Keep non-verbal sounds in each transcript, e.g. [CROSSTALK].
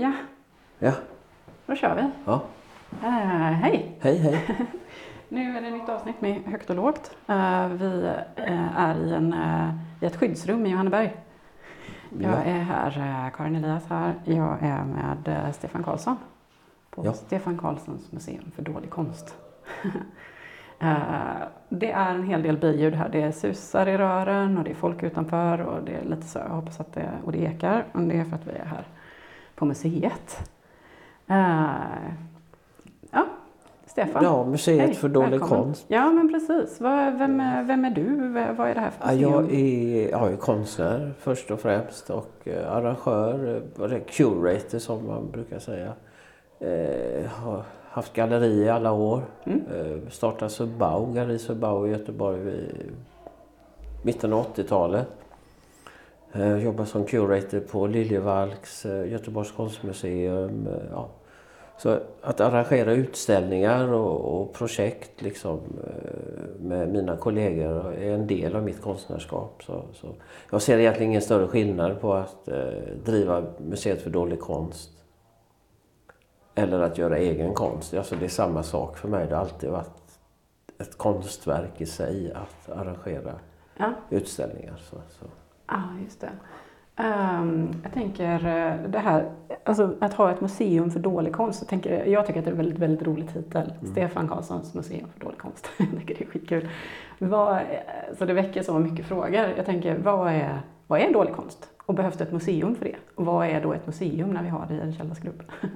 Ja, Ja, då kör vi. ja. Eh, hej! Hej, hej. [LAUGHS] Nu är det ett nytt avsnitt med högt och lågt. Eh, vi eh, är i, en, i ett skyddsrum i Johanneberg. Jag Ja. är här, Karin Elias här. Jag är med Stefan Karlsson på Ja. Stefan Karlssons museum för dålig konst. [LAUGHS] Det är en hel del biljud här. Det susar i rören och det är folk utanför och det är lite så. Jag hoppas att det, och det ekar. Men det är för att vi är här på museet. Eh, ja, Stefan. Ja, Museet Hej, för dålig välkommen. konst. Ja, men precis. Vem, är, vem är du? Vad är det här för museum? jag är, jag är konstnär först och främst och eh, arrangör, eh, curator som man brukar säga. Eh, har haft galleri i alla år. Mm. Eh, startade Subbau, Galleri Subbau i Göteborg vid mitten av 80-talet. Eh, jobbar som curator på Liljevalchs, eh, Göteborgs konstmuseum. Eh, ja. Så att arrangera utställningar och, och projekt liksom, med mina kollegor är en del av mitt konstnärskap. Så, så jag ser egentligen ingen större skillnad på att eh, driva Museet för dålig konst eller att göra egen konst. Alltså det är samma sak för mig. Det har alltid varit ett konstverk i sig att arrangera Ja, utställningar. Så, så. Ah, just det. Ehm, jag tänker eh, det här, alltså att ha ett museum för dålig konst. Jag, tänker, jag tycker att det är en väldigt, väldigt rolig titel. Mm. Stefan Karlssons museum för dålig konst. [LAUGHS] jag tycker det är skitkul. Vad, eh, så det väcker så mycket frågor. Jag tänker, vad är, vad är dålig konst? Och behövs det ett museum för det? Och vad är då ett museum när vi har det i en källarskrubb? [LAUGHS]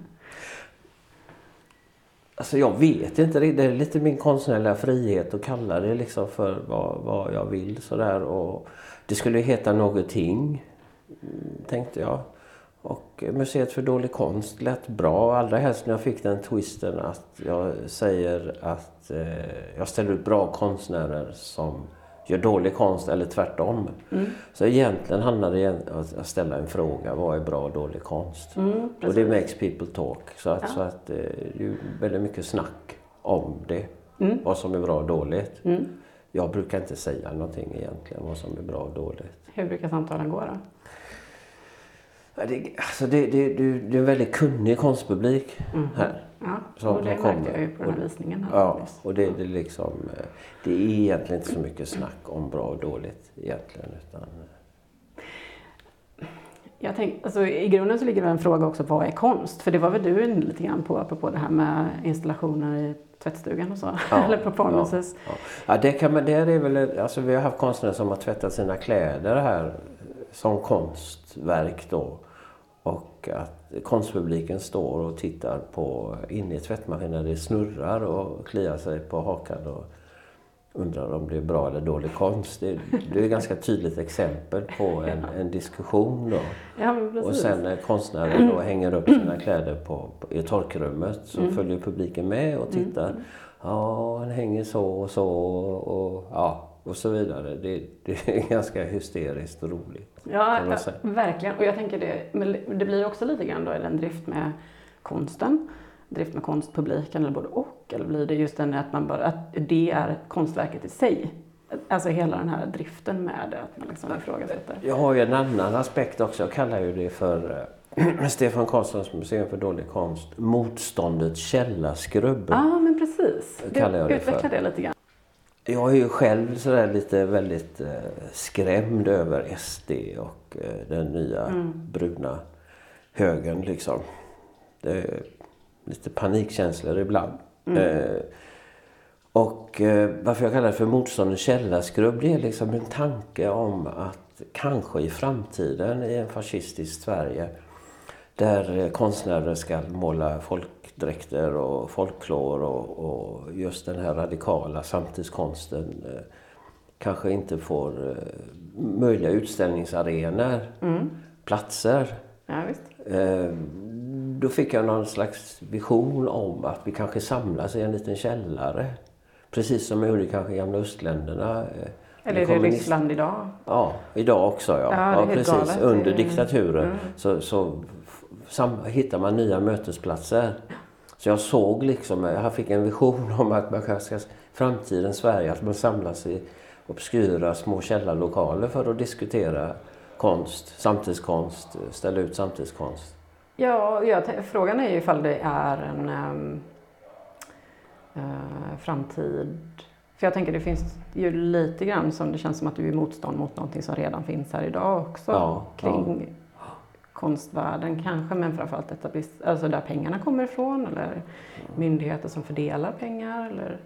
Alltså jag vet inte, det är lite min konstnärliga frihet att kalla det liksom för vad, vad jag vill sådär. Och det skulle heta någonting, tänkte jag. Och Museet för dålig konst lät bra, allra helst när jag fick den twisten att jag säger att eh, jag ställer ut bra konstnärer som gör dålig konst eller tvärtom. Mm. Så egentligen handlar det om att- ställa en fråga, vad är bra och dålig konst? Mm, Och det makes people talk. Så att, Ja. så att eh, det är väldigt mycket snack om det. Mm. Vad som är bra och dåligt. Mm. Jag brukar inte säga någonting egentligen vad som är bra och dåligt. Hur brukar samtalen gå då? Det, alltså det, det, det, det är en väldigt kunnig konstpublik Mhm. här. Ja, Som- och det som märkte jag ju på den här visningen. Här Ja, och det, det, är liksom, eh, det är egentligen inte så mycket snack om bra och dåligt egentligen. Utan, eh, Jag tänk, alltså, I grunden så ligger det en fråga också, vad är konst? För det var väl du inne lite grann på, apropå det här med installationer i tvättstugan och så, [LAUGHS] Ja, eller performances. Ja. Ja, det kan man, det är väl, alltså vi har haft konstnärer som har tvättat sina kläder här som konstverk då. Och att konstpubliken står och tittar på inne i tvättmaskinen det snurrar och kliar sig på hakan och undrar om det är bra eller dålig konst. Det, det är ett ganska tydligt exempel på en, en diskussion då. Ja. Och sen när konstnären då hänger upp sina kläder på, på, i torkrummet så Mm. följer publiken med och tittar. Ja, han hänger så och så och, ja, och så vidare. Det, det är [LAUGHS] ganska hysteriskt och roligt. ja, ja, verkligen. Och jag tänker det, men det blir också lite grann då en drift med konsten, drift med konstpubliken eller både och. Eller blir det just den att man bara, att det är konstverket i sig? Alltså hela den här driften med det, att man liksom ifrågasätter. Jag har ju en annan aspekt också. Jag kallar ju det för eh, [CLEARS THROAT] Stefan Karlssons museum för dålig konst. Motståndets källarskrubb. Ja, ah, men precis. Kallar jag det Utveckla för. det lite grann. Jag är ju själv sådär lite väldigt eh, skrämd över SD och eh, den nya Mm. bruna högern liksom. Det lite panikkänslor ibland. Mm. Eh, och eh, varför jag kallar det för motståndets källarskrubb det är liksom en tanke om att kanske i framtiden i en fascistisk Sverige där konstnärer ska måla folkdräkter och folkklor och, och just den här radikala samtidskonsten eh, kanske inte får eh, möjliga utställningsarenor, Mm. platser. Ja, då fick jag någon slags vision om att vi kanske samlas i en liten källare. Precis som man gjorde kanske i gamla östländerna. eh, Eller är det kommunist- Ryssland idag? Ja, idag också ja. Ja, helt precis. galet. Under diktaturen Mm. så, så sam, hittar man nya mötesplatser. Så jag såg liksom, jag fick en vision om att man kanske ska, framtidens Sverige, att man samlas i obskyra små källarlokaler för att diskutera konst, samtidskonst, ställa ut samtidskonst. Ja, ja frågan är ju ifall det är en um, uh, framtid. För jag tänker det finns ju lite grann som det känns som att du är motstånd mot någonting som redan finns här idag också. Ja, kring ja. konstvärlden kanske, men framförallt etablis- alltså där pengarna kommer ifrån eller myndigheter som fördelar pengar. Eller,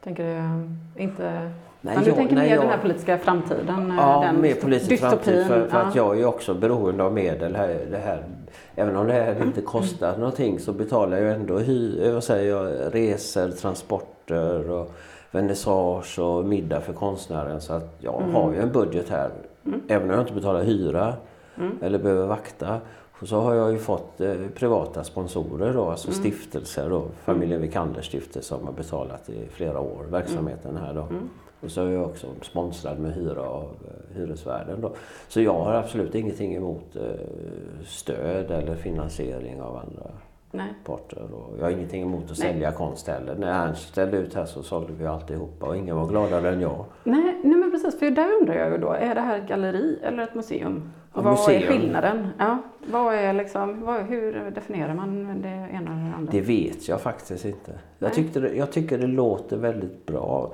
tänker det inte Nej, men du jag, tänker mer jag, den här politiska framtiden? Eh, ja, den mer politisk dystopin. framtid. För, för ja. att jag är också beroende av medel. Här, det här. Även om det här inte kostar mm. någonting så betalar jag ändå hy, vad säger jag, resor, transporter och vernissage och middag för konstnären. Så att jag mm. har ju en budget här. Mm. Även om jag inte betalar hyra mm. eller behöver vakta. Och så har jag ju fått eh, privata sponsorer då, alltså mm. stiftelser då. Familjen Wikander stiftelse som har betalat i flera år verksamheten här då. Mm. Och så är jag också sponsrad med hyra av eh, hyresvärden. Då. Så jag har absolut ingenting emot eh, stöd eller finansiering av andra Nej. parter. Och jag har ingenting emot att nej. sälja konst heller. När Ernst ställde ut här så sålde vi alltihopa och ingen var gladare än jag. Nej, nej men precis, för där undrar jag ju då, är det här ett galleri eller ett museum? Ja, vad museum. är skillnaden? Ja, vad är liksom, vad, hur definierar man det ena eller det andra? Det vet jag faktiskt inte. Jag, tyckte jag tycker det låter väldigt bra.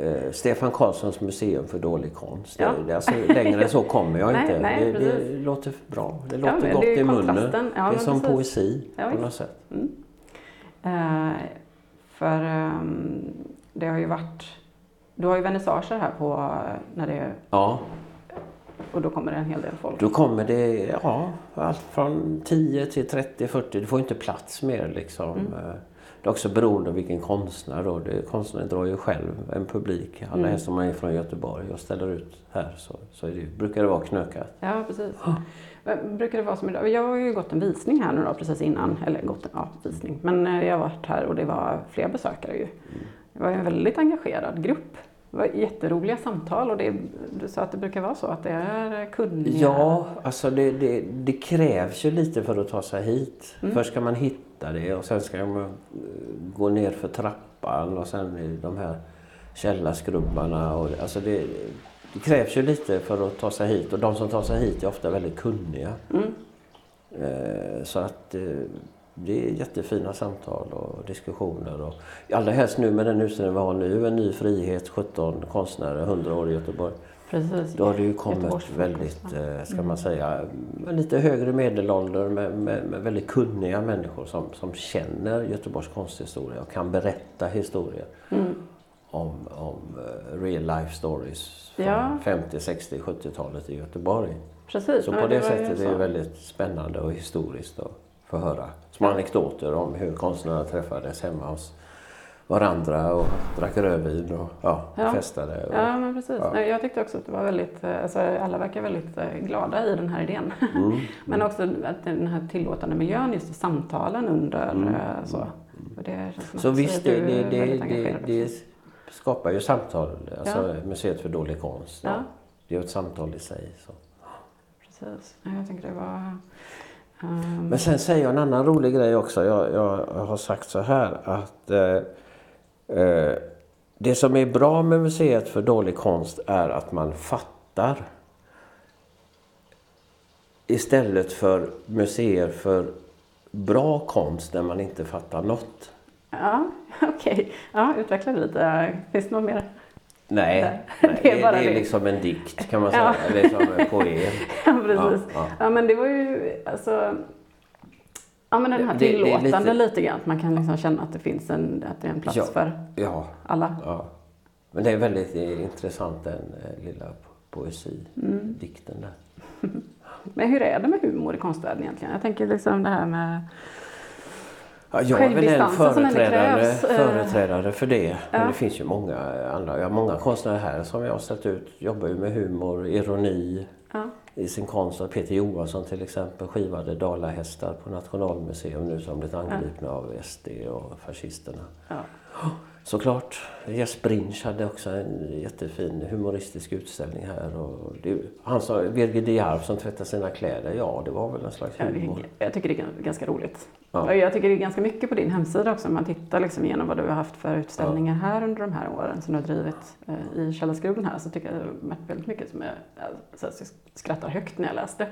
Eh, Stefan Karlssons museum för dålig konst. Ja. Det, alltså, längre än så kommer jag [LAUGHS] inte. Nej, det, det, låter bra. Det låter ja, gott i munnen. Ja, det är som precis. poesi på något sätt. Mm. Uh, för um, det har ju varit... Du har ju vernissager här på när det Ja. Och då kommer det en hel del folk? Då kommer det ja, allt från 10 till 30, 40. Du får inte plats mer liksom. Mm. Det är också beroende av vilken konstnär då. Det, konstnären drar ju själv en publik. Alla mm. helst om man är från Göteborg och ställer ut här så, så det, brukar det vara knökat. Ja, precis. Brukar det vara som idag? Jag har ju gått en visning här nu då precis innan, eller gått en ja, visning. Men eh, jag har varit här och det var fler besökare ju. Mm. Det var en väldigt engagerad grupp. Det var jätteroliga samtal och det, du sa att det brukar vara så att det är kunniga... Ja, alltså det, det, det krävs ju lite för att ta sig hit. Mm. Först ska man hitta det och sen ska man gå ner för trappan och sen de här källarskrubbarna. Och, alltså det, det, krävs ju lite för att ta sig hit och de som tar sig hit är ofta väldigt kunniga. Mm. Eh, så att eh, det är jättefina samtal och diskussioner. Och, allra helst nu med den utställning vi har nu, En ny frihet, 17 konstnärer, 100 år i Göteborg. Precis. Då har det ju kommit väldigt, eh, ska man mm. säga, lite högre medelålder med, med, med, väldigt kunniga människor som, som känner Göteborgs konsthistoria och kan berätta historier mm. om, om uh, real life stories från ja. 50, 60, 70-talet i Göteborg. Precis. Så på det, det sättet är det väldigt spännande och historiskt att få höra små anekdoter om hur konstnärerna träffades hemma hos varandra och drack rödvin och ja, ja. festade. Och, ja, men precis. Ja. Jag tyckte också att det var väldigt, eh, alltså, alla verkar väldigt eh, glada i den här idén. Mm. [LAUGHS] men också att den här tillåtande miljön, just samtalen under mm. Eh, så. Det så visst, det, det, det, det, skapar ju samtal, alltså ja. Museet för dålig konst. Ja. Det är ju ett samtal i sig. Så. Precis, jag tänkte det var Um... Men sen säger jag en annan rolig grej också. Jag, jag har sagt så här att eh, Eh, det som är bra med Museet för dålig konst är att man fattar. Istället för museer för bra konst där man inte fattar något. Ja, [LAUGHS] okej. Okay. Ja, utveckla lite. Finns det något mer? Nej, nej det, är, det, det är liksom en dikt kan man säga. Ja. Är som en poem. Ja, precis. Ja, ja. ja, men det var ju alltså Ja men den här tillåtande lite... lite grann, att man kan liksom känna att det finns en, att det är en plats ja, för alla. Ja. Men det är väldigt intressant den eh, lilla poesidikten mm. där. [LAUGHS] men hur är det med humor i konstvärlden egentligen? Jag tänker liksom det här med Ja, jag är väl en företrädare, eh. företrädare för det. Ja. Men det finns ju många andra. Jag har många konstnärer här som jag har ställt ut. Jobbar ju med humor, ironi, ja i sin konst. Peter Johansson till exempel skivade dalahästar på Nationalmuseum nu som blivit angripna av SD och fascisterna. Såklart. Jesper Brinch hade också en jättefin humoristisk utställning här. Och det, han sa Birger Diarf som tvättar sina kläder. Ja, det var väl en slags humor. Jag tycker det är ganska roligt. Ja. Jag tycker det är ganska mycket på din hemsida också. Om man tittar liksom igenom vad du har haft för utställningar ja. här under de här åren som du har drivit eh, i Källarskruven här så tycker jag det har väldigt mycket som jag, alltså, skrattar högt när jag läste.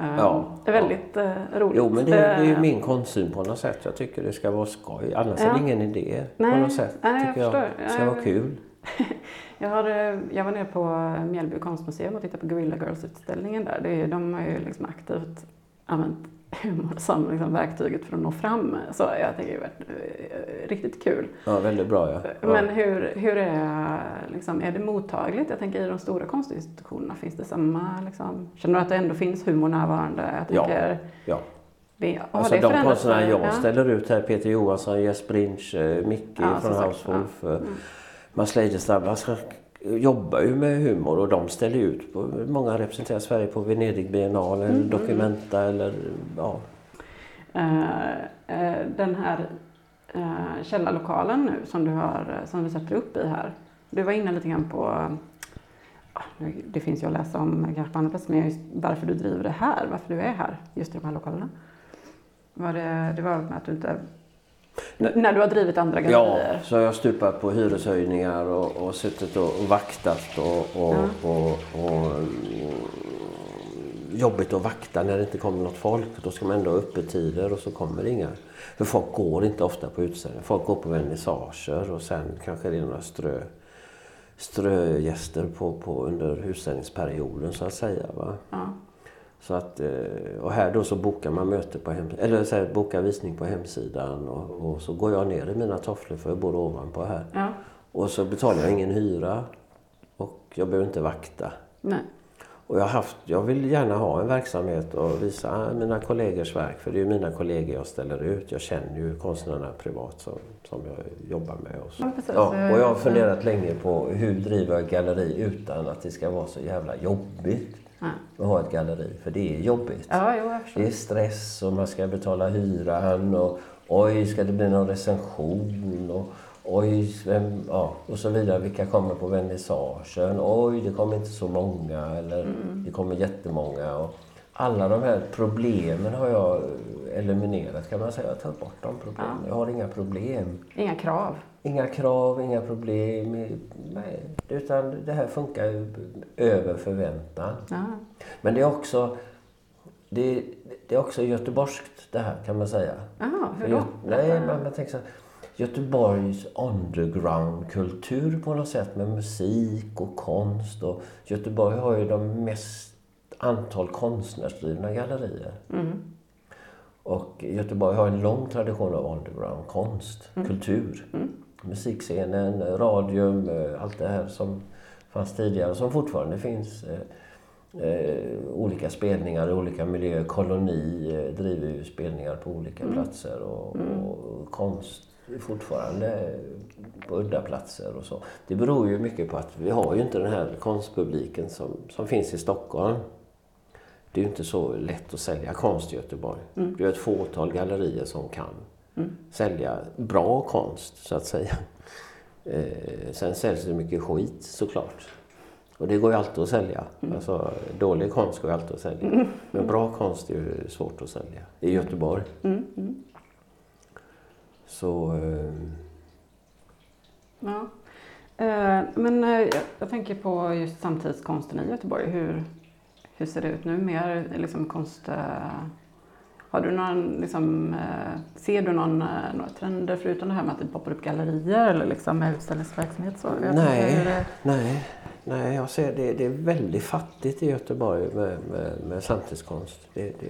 Eh, Ja, det är väldigt eh, roligt. Jo men det, det är ju min konstsyn på något sätt. Jag tycker det ska vara skoj. Annars är Ja. det ingen idé på Nej, något sätt. nej, jag tycker jag. Det ska Ja, vara kul. [LAUGHS] Jag, har, eh, jag var nere på Mjällby konstmuseum och tittade på Guerrilla Girls-utställningen där. Det är, de har ju liksom aktivt använt [LAUGHS] som liksom verktyget för att nå fram. Så jag tycker det har varit eh, riktigt kul. Ja, väldigt bra ja. ja. Men hur, hur är, liksom, är det mottagligt? Jag tänker i de stora konstinstitutionerna, finns det samma, liksom, känner du att det ändå finns humor närvarande? Jag Ja, tänker, ja. Det, har Alltså det de konstnärer jag Ja. ställer ut här, Peter Johansson, Jesper Brinch, eh, Micke Ja, från House Wolf, ja. Mm. Mats Leidestam. Alltså, jobbar ju med humor och de ställer ut. På, många representerar Sverige på Venedig biennalen, Mm, Documenta eller ja. Eh, eh, den här eh, källarlokalen nu som du, har, som du sätter upp i här. Du var inne lite grann på, ah, det finns ju att läsa om kanske på andra platser, men just varför du driver det här, varför du är här, just i de här lokalerna. Var det, det var med att du inte, När du har drivit andra Ja, gallerier? så har jag stupat på hyreshöjningar och, och suttit och, och vaktat och, och, Ja. och, och mm, jobbigt att vakta när det inte kommer något folk. Då ska man ändå ha öppettider och så kommer det inga. För folk går inte ofta på utställningar. Folk går på vernissager och sen kanske det är några strö, strögäster på, på under utställningsperioden så att säga. Va? Ja. Så att, eh, och här då så bokar man möte på hem, eller så här, bokar visning på hemsidan och, och så går jag ner i mina tofflor för jag bor ovanpå här. ja. Och så betalar jag ingen hyra och jag behöver inte vakta. Nej. Och jag, haft, jag vill gärna ha en verksamhet och visa mina kollegors verk för det är mina kollegor jag ställer ut. Jag känner ju konstnärerna privat som, som jag jobbar med. Och. Ja. Ja, och jag har funderat länge på hur driver jag galleri utan att det ska vara så jävla jobbigt. Att ha ett galleri. För det är jobbigt. Ja, jo. Det är stress och man ska betala hyran och oj, ska det bli någon recension och oj, vem, ja, och så vidare. Vilka kommer på vernissagen? Oj, det kommer inte så många eller det kommer jättemånga. Och alla de här problemen har jag eliminerat kan man säga. Jag har tagit bort de problemen. Jag har inga problem. Inga krav. Inga krav, inga problem. Nej, utan det här funkar över förväntan. Ja. Men det är också, det, det är också göteborgskt det här kan man säga. Jaha, hur då? Gö- nej, men man tänker så här, Göteborgs underground-kultur på något sätt med musik och konst. Och Göteborg har ju de mest antal konstnärsdrivna gallerier. Mm. Och Göteborg har en lång tradition av underground-konst, Mm. kultur. Musikscenen, radium, eh, allt det här som fanns tidigare och som fortfarande finns. Eh, eh, olika spelningar i olika miljöer. Koloni eh, driver ju spelningar på olika Mm. platser och, och konst är fortfarande på udda platser och så. Det beror ju mycket på att vi har ju inte den här konstpubliken som, som finns i Stockholm. Det är ju inte så lätt att sälja konst i Göteborg. Det är ett fåtal gallerier som kan sälja bra konst, så att säga. Eh, sen säljs det mycket skit såklart. Och det går ju alltid att sälja. Alltså, dålig konst går ju alltid att sälja. Men bra konst är ju svårt att sälja i Göteborg. Mm. Mm. Så... Eh, Ja. Eh, Men eh, jag- jag tänker på just samtidskonsten i Göteborg. Hur, hur ser det ut nu? Mer liksom konst... eh, Har du någon, liksom, eh, ser du någon, eh, några trender förutom det här med att det poppar upp gallerier eller liksom med utställningsverksamhet? Så? Nej. det- nej, nej, jag ser det, det är väldigt fattigt i Göteborg med, med, med samtidskonst. Det, det,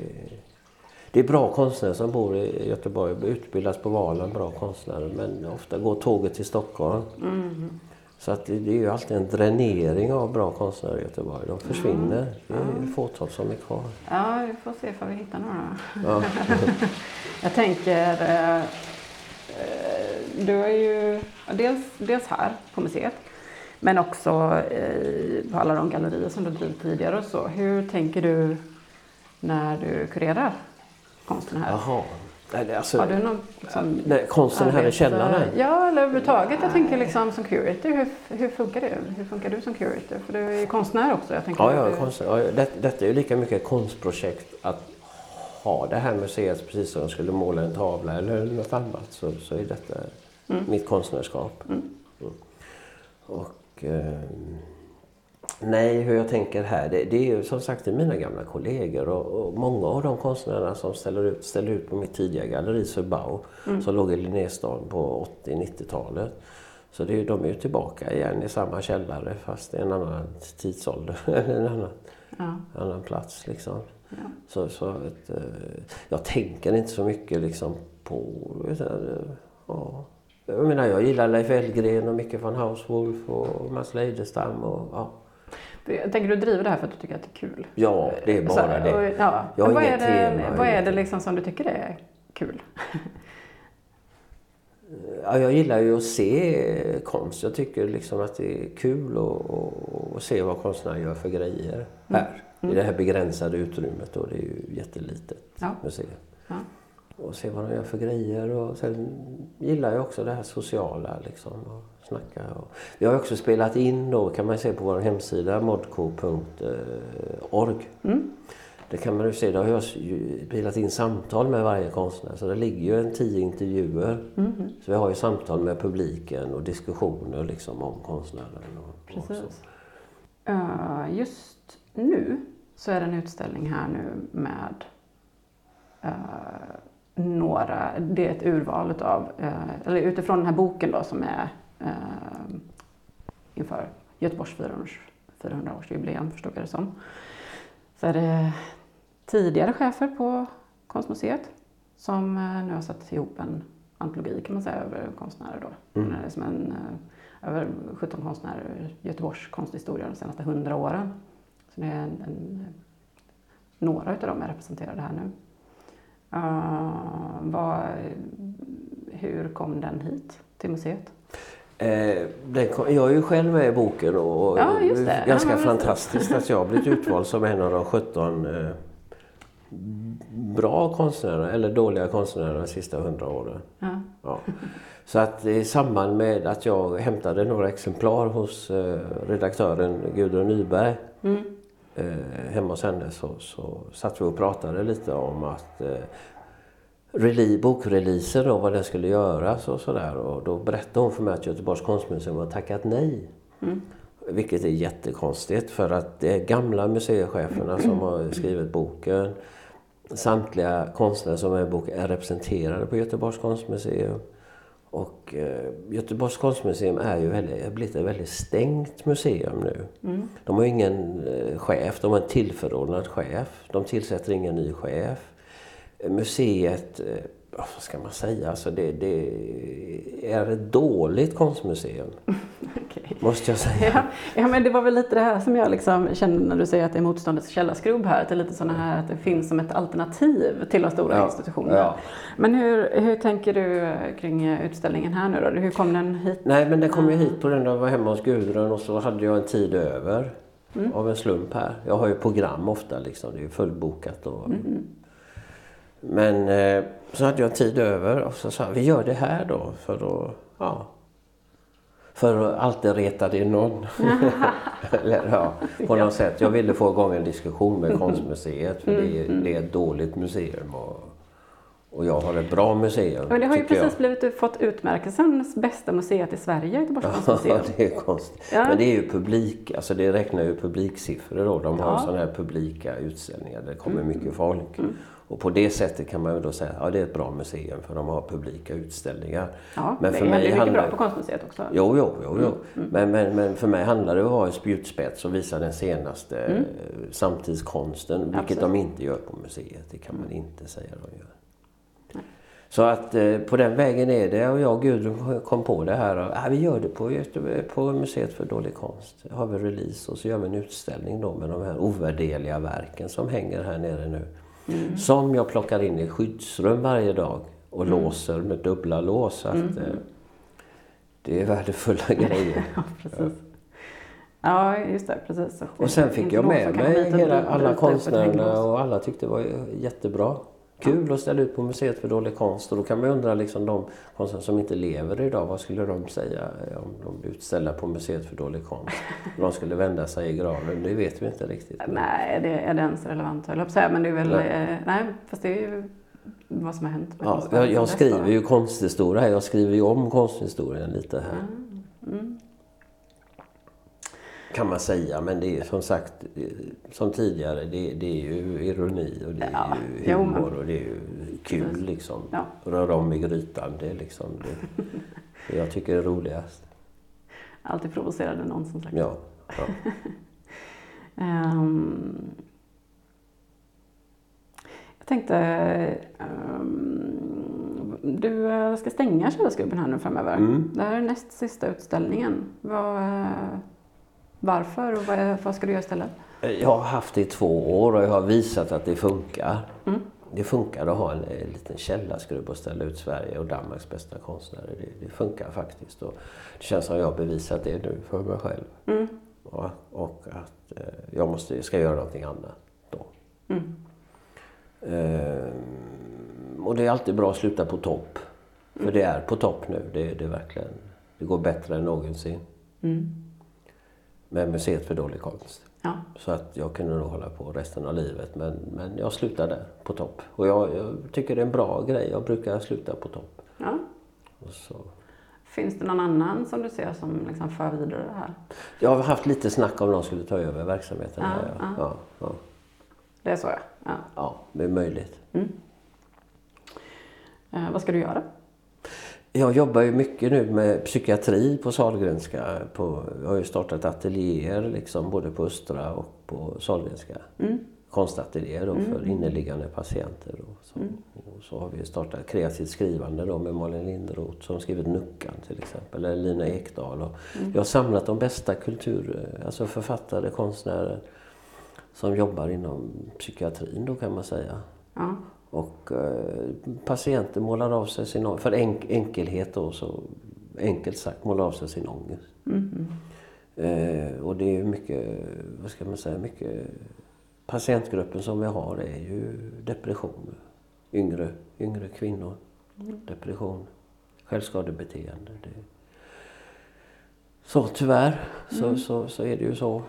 det är bra konstnärer som bor i Göteborg, utbildas på Valen, bra konstnärer. Men ofta går tåget till Stockholm. Mm. Så att det, det är ju alltid en dränering av bra konstnärer i Göteborg. De försvinner. Det är ett fåtal som är kvar. Ja, vi får se ifall vi hittar några. Ja. [LAUGHS] Jag tänker, eh, du är ju dels, dels här på museet, men också eh, på alla de gallerier som du drivit tidigare och så. Hur tänker du när du kurerar konsten här? Jaha. Alltså, Har du någon liksom, nej, konsten här i källaren? Ja, eller överhuvudtaget. Jag tänker liksom som curator, hur, hur funkar det? Hur funkar du som curator? För du är ju konstnär också. Jag tänker Ja, ja, du, konst, ja det, detta är ju lika mycket ett konstprojekt att ha det här museet precis som jag skulle måla en tavla eller något annat så, så är detta mitt konstnärskap. Mm. Mm. Och, ehm, Nej, hur jag tänker här. Det, det är ju som sagt mina gamla kollegor och, och, många av de konstnärerna som ställer ut, ställer ut på mitt tidiga galleri Sörbau mm. som låg i Linnéstaden på 80-90-talet. Så det, de är ju tillbaka igen i samma källare fast i en annan tidsålder. [LAUGHS] en annan, ja. annan plats liksom. Ja. Så, så att, eh, jag tänker inte så mycket liksom på... Ja. Jag menar jag gillar Leif Elgren och Micke von Hauswolf och Mats Leidestam och ja. Tänker du driver det här för att du tycker att det är kul? Ja, det är bara så, det. Och, ja. Jag vad, är det tema, vad är det liksom som du tycker är kul? Ja, jag gillar ju att se konst. Jag tycker liksom att det är kul att, se vad konstnärer gör för grejer mm. här. Mm. I det här begränsade utrymmet. Och det är ju jättelitet ja. museum. Ja. Och se vad de gör för grejer. Och sen gillar jag också det här sociala. Liksom, och snacka. Och vi har också spelat in då, kan man se på vår hemsida modco.org. Mm. Det kan man ju se, där har jag spelat in samtal med varje konstnär. Så det ligger ju en tio intervjuer. Mm. Så vi har ju samtal med publiken och diskussioner liksom om konstnären. Och, Precis. Uh, just nu så är det en utställning här nu med uh, några, det är ett urval utav, uh, eller utifrån den här boken då som är inför Göteborgs 400-årsjubileum förstod jag det som. Så är det tidigare chefer på Konstmuseet som eh, nu har satt ihop en antologi kan man säga över konstnärer då. Mm. Det är som en, eh, över 17 konstnärer ur Göteborgs konsthistoria de senaste 100 åren. Så det är en, en, några utav dem är representerade här nu. Uh, vad, hur kom den hit till museet? Eh, kom, jag är ju själv med i boken och ja, det är ganska ja, fantastiskt att jag har blivit utvald som en av de 17 eh, bra konstnärer eller dåliga konstnärer de sista hundra åren. Ja. ja. Så att i samband med att jag hämtade några exemplar hos eh, redaktören Gudrun Nyberg mm. Eh, hemma hos henne så, så satt vi och pratade lite om att eh, bokreleaser då, vad den skulle göras och sådär. Och då berättade hon för mig att Göteborgs konstmuseum har tackat nej. Mm. Vilket är jättekonstigt för att det är gamla museicheferna som har skrivit boken. Samtliga konstnärer som är i boken är representerade på Göteborgs konstmuseum. Och eh, Göteborgs konstmuseum är ju väldigt, blivit ett väldigt stängt museum nu. Mm. De har ingen eh, chef, de har en tillförordnad chef. De tillsätter ingen ny chef. Museet eh, vad ska man säga, alltså det, det är ett dåligt konstmuseum. Måste jag säga. Ja, ja, men det var väl lite det här som jag liksom kände när du säger att det är motståndets källarskrubb här. Att det är lite sådana här att det finns som ett alternativ till de stora ja. institutionerna. Ja. Men hur, hur tänker du kring utställningen här nu då? Hur kom den hit? Nej men den kom ju hit på grund av att jag var hemma hos Gudrun och så hade jag en tid över. Mm. Av en slump här. Jag har ju program ofta liksom. Det är ju fullbokat och mm. Men eh, så hade jag tid över och så sa vi gör det här då för att, ja, för att alltid reta det någon. [LAUGHS] Eller, ja, på något sätt. Jag ville få igång en diskussion med konstmuseet för det, är, mm, mm. det är ett dåligt museum. Och, och jag har ett bra museum. Men det har ju precis jag. blivit, fått utmärkelsen bästa museet i Sverige, Göteborgs konstmuseum. [LAUGHS] Ja, det är konstigt. Ja. Men det är ju publik, alltså det räknar ju publiksiffror då. De har ja. sådana här publika utställningar där det kommer mm. mycket folk. Mm. Och på det sättet kan man ju då säga att ja, det är ett bra museum för de har publika utställningar. Ja, men för mig det är mycket bra på konstmuseet också. Jo, jo, jo. jo. Mm. mm. Men, men, men för mig handlar det om att ha en spjutspets och visa den senaste mm. samtidskonsten. Vilket Absolut. de inte gör på museet. Det kan man inte säga de gör. Så att eh, på den vägen är det och jag och Gudrun kom på det här. Och, ah, vi gör det på, på Museet för dålig konst. har vi release och så gör vi en utställning då med de här ovärdeliga verken som hänger här nere nu. Mm. Som jag plockar in i skyddsrum varje dag och mm. låser med dubbla lås. Så att, mm. eh, det är värdefulla [LAUGHS] grejer. ja, precis. Ja, just det. Precis. Och sen fick jag med mig hela, alla konstnärerna och alla tyckte det var jättebra. Kul att ställa ut på Museet för dålig konst och då kan man undra liksom de konstnärer som inte lever idag, vad skulle de säga om de blev utställda på Museet för dålig konst? de skulle vända sig i graven, det vet vi inte riktigt. Nej, det är det ens relevant höll jag säga, men det är väl, nej. Eh, nej, fast det är ju vad som har hänt. Ja, jag, jag skriver ju konsthistoria här, jag skriver ju om konsthistorien lite här. Mm. Mm. Kan man säga, men det är som sagt eh, som tidigare, det, det är ju ironi och det är Ja, ju humor och det är ju kul liksom. Ja. Röra om i grytan, det är liksom det, det [LAUGHS] jag tycker är roligast. Alltid provocerade någon som sagt. Ja, ja. [LAUGHS] Ehm, jag tänkte, ehm, du eh, ska stänga Källarklubben här nu framöver. Mm. Det här är näst sista utställningen. Vad, eh, varför och vad, vad ska du göra istället? Jag har haft det i två år och jag har visat att det funkar. Mm. Det funkar att ha en, en liten källarskrubb och ställa ut Sverige och Danmarks bästa konstnärer. Det, det funkar faktiskt. Och det känns som jag har bevisat det nu för mig själv. Mm. Och, och att eh, jag måste, ska göra någonting annat då. Mm. Ehm, och det är alltid bra att sluta på topp. För det är på topp nu. Det, det är verkligen, det går bättre än någonsin. Mm. Med Museet för dålig konst. Ja. Så att jag kunde nog hålla på resten av livet. Men, men jag slutar där, på topp. Och jag, jag tycker det är en bra grej. Jag brukar sluta på topp. ja. Finns det någon annan som du ser som liksom för vidare det här? Jag har haft lite snack om någon skulle ta över verksamheten. Ja, ja. ja. Ja. Det är så ja. ja. ja, det är möjligt. Eh, vad ska du göra? Jag jobbar ju mycket nu med psykiatri på Sahlgrenska. På, jag har ju startat ateljéer liksom, både på Östra och på Sahlgrenska. Mm. Konstateljéer då för inneliggande patienter. Och så, Mm. och så har vi startat kreativt skrivande då med Malin Lindroth som skrivit Nuckan till exempel. Eller Lina Ekdahl. Och Mm. Jag har samlat de bästa kultur, alltså författare, konstnärer som jobbar inom psykiatrin då kan man säga. Ja. Och eh, patienter målar av sig sin ångest. För enk, enkelhet då, så enkelt sagt målar av sig sin ångest. Mm. Eh, och det är ju mycket, vad ska man säga, mycket patientgruppen som vi har är ju depression. Yngre, yngre kvinnor. Depression, självskadebeteende. Det. Så tyvärr så, så, så är det ju så.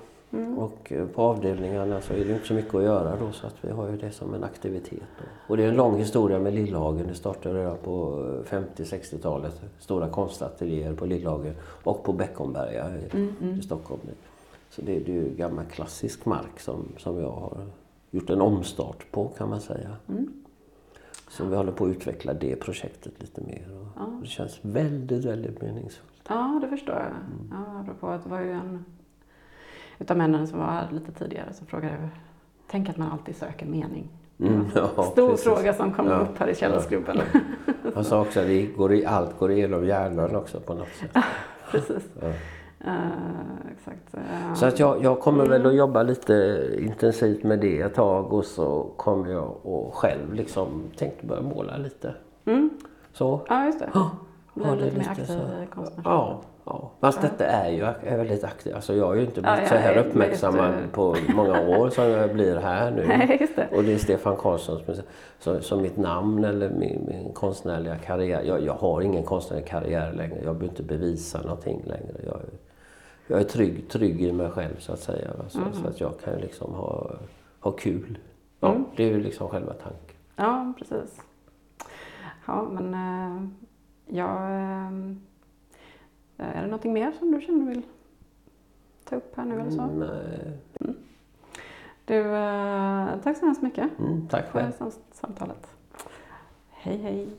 Och eh, på avdelningarna så är det inte så mycket att göra då så att vi har ju det som en aktivitet. Och det är en lång historia med Lillhagen. Det startade redan på eh, 50-60-talet. Stora konstateljéer på Lillhagen och på Beckomberga i, i Stockholm. Så det, det är ju gammal klassisk mark som, som jag har gjort en omstart på kan man säga. Så vi håller på att utveckla det projektet lite mer. Och Det känns väldigt, väldigt meningsfullt. Ja, det förstår jag. Ja, apropå att det var ju en utav männen som var här lite tidigare som frågade Tänk att man alltid söker mening. Mm, ja, Stor precis. fråga som kom Ja, upp här i Källarklubben. [LAUGHS] Han sa också att det går i, allt går igenom hjärnan också på något sätt. [LAUGHS] Precis. Ja. Eh, exakt. Eh, Så att jag, jag kommer väl att jobba lite intensivt med det ett tag och så kommer jag och själv liksom tänkt börja måla lite. mm. Så. Ja, just det. Ja, Bli ha det lite mer aktiv så. Ja, ja. Fast detta är ju är väldigt aktivt. Alltså jag har ju inte Ja, blivit jag så här är uppmärksammad eh, på många år som jag blir här nu. [LAUGHS] Nej, just det. Och det är Stefan Karlsson som, som, som mitt namn eller min, min konstnärliga karriär. Jag, jag har ingen konstnärlig karriär längre. Jag behöver inte bevisa någonting längre. Jag, är- jag är trygg, trygg i mig själv så att säga. Så, så att jag kan liksom ha, ha kul. Ja, Mm. Det är ju liksom själva tanken. Ja, precis. Ja, men eh, jag... Eh, är det någonting mer som du känner du vill ta upp här nu eller så? Nej. Du, eh, tack så hemskt mycket Mm, tack för själv. sam- samtalet. Hej, hej.